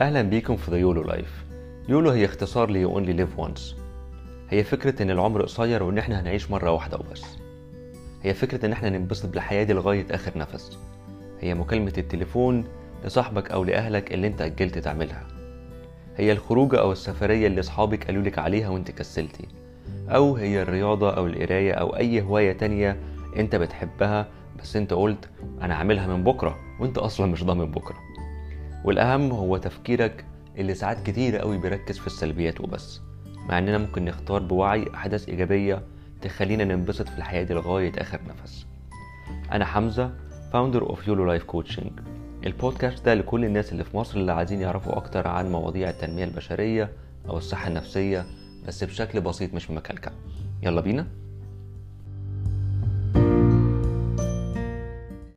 أهلا بيكم في The YOLO Life. يولو هي اختصار ل You Only Live Once. هي فكرة إن العمر قصير وإن إحنا هنعيش مرة واحدة وبس. هي فكرة إن إحنا ننبسط بالحياة دي لغاية آخر نفس. هي مكالمة التليفون لصاحبك أو لأهلك اللي أنت أجلت تعملها. هي الخروجة أو السفرية اللي أصحابك قالولك عليها وأنت كسلتي. أو هي الرياضة أو القراية أو أي هواية تانية أنت بتحبها بس أنت قلت أنا عامل هم بكرة وأنت أصلا مش ضامن بكرة. والأهم هو تفكيرك اللي ساعات كتير قوي بيركز في السلبيات وبس مع إننا ممكن نختار بوعي أحداث إيجابية تخلينا ننبسط في الحياة دي لغاية آخر نفس. أنا حمزة founder of YOLO Life Coaching البودكاست ده لكل الناس اللي في مصر اللي عايزين يعرفوا أكتر عن مواضيع التنمية البشرية أو الصحة النفسية بس بشكل بسيط مش مكلكع يلا بينا.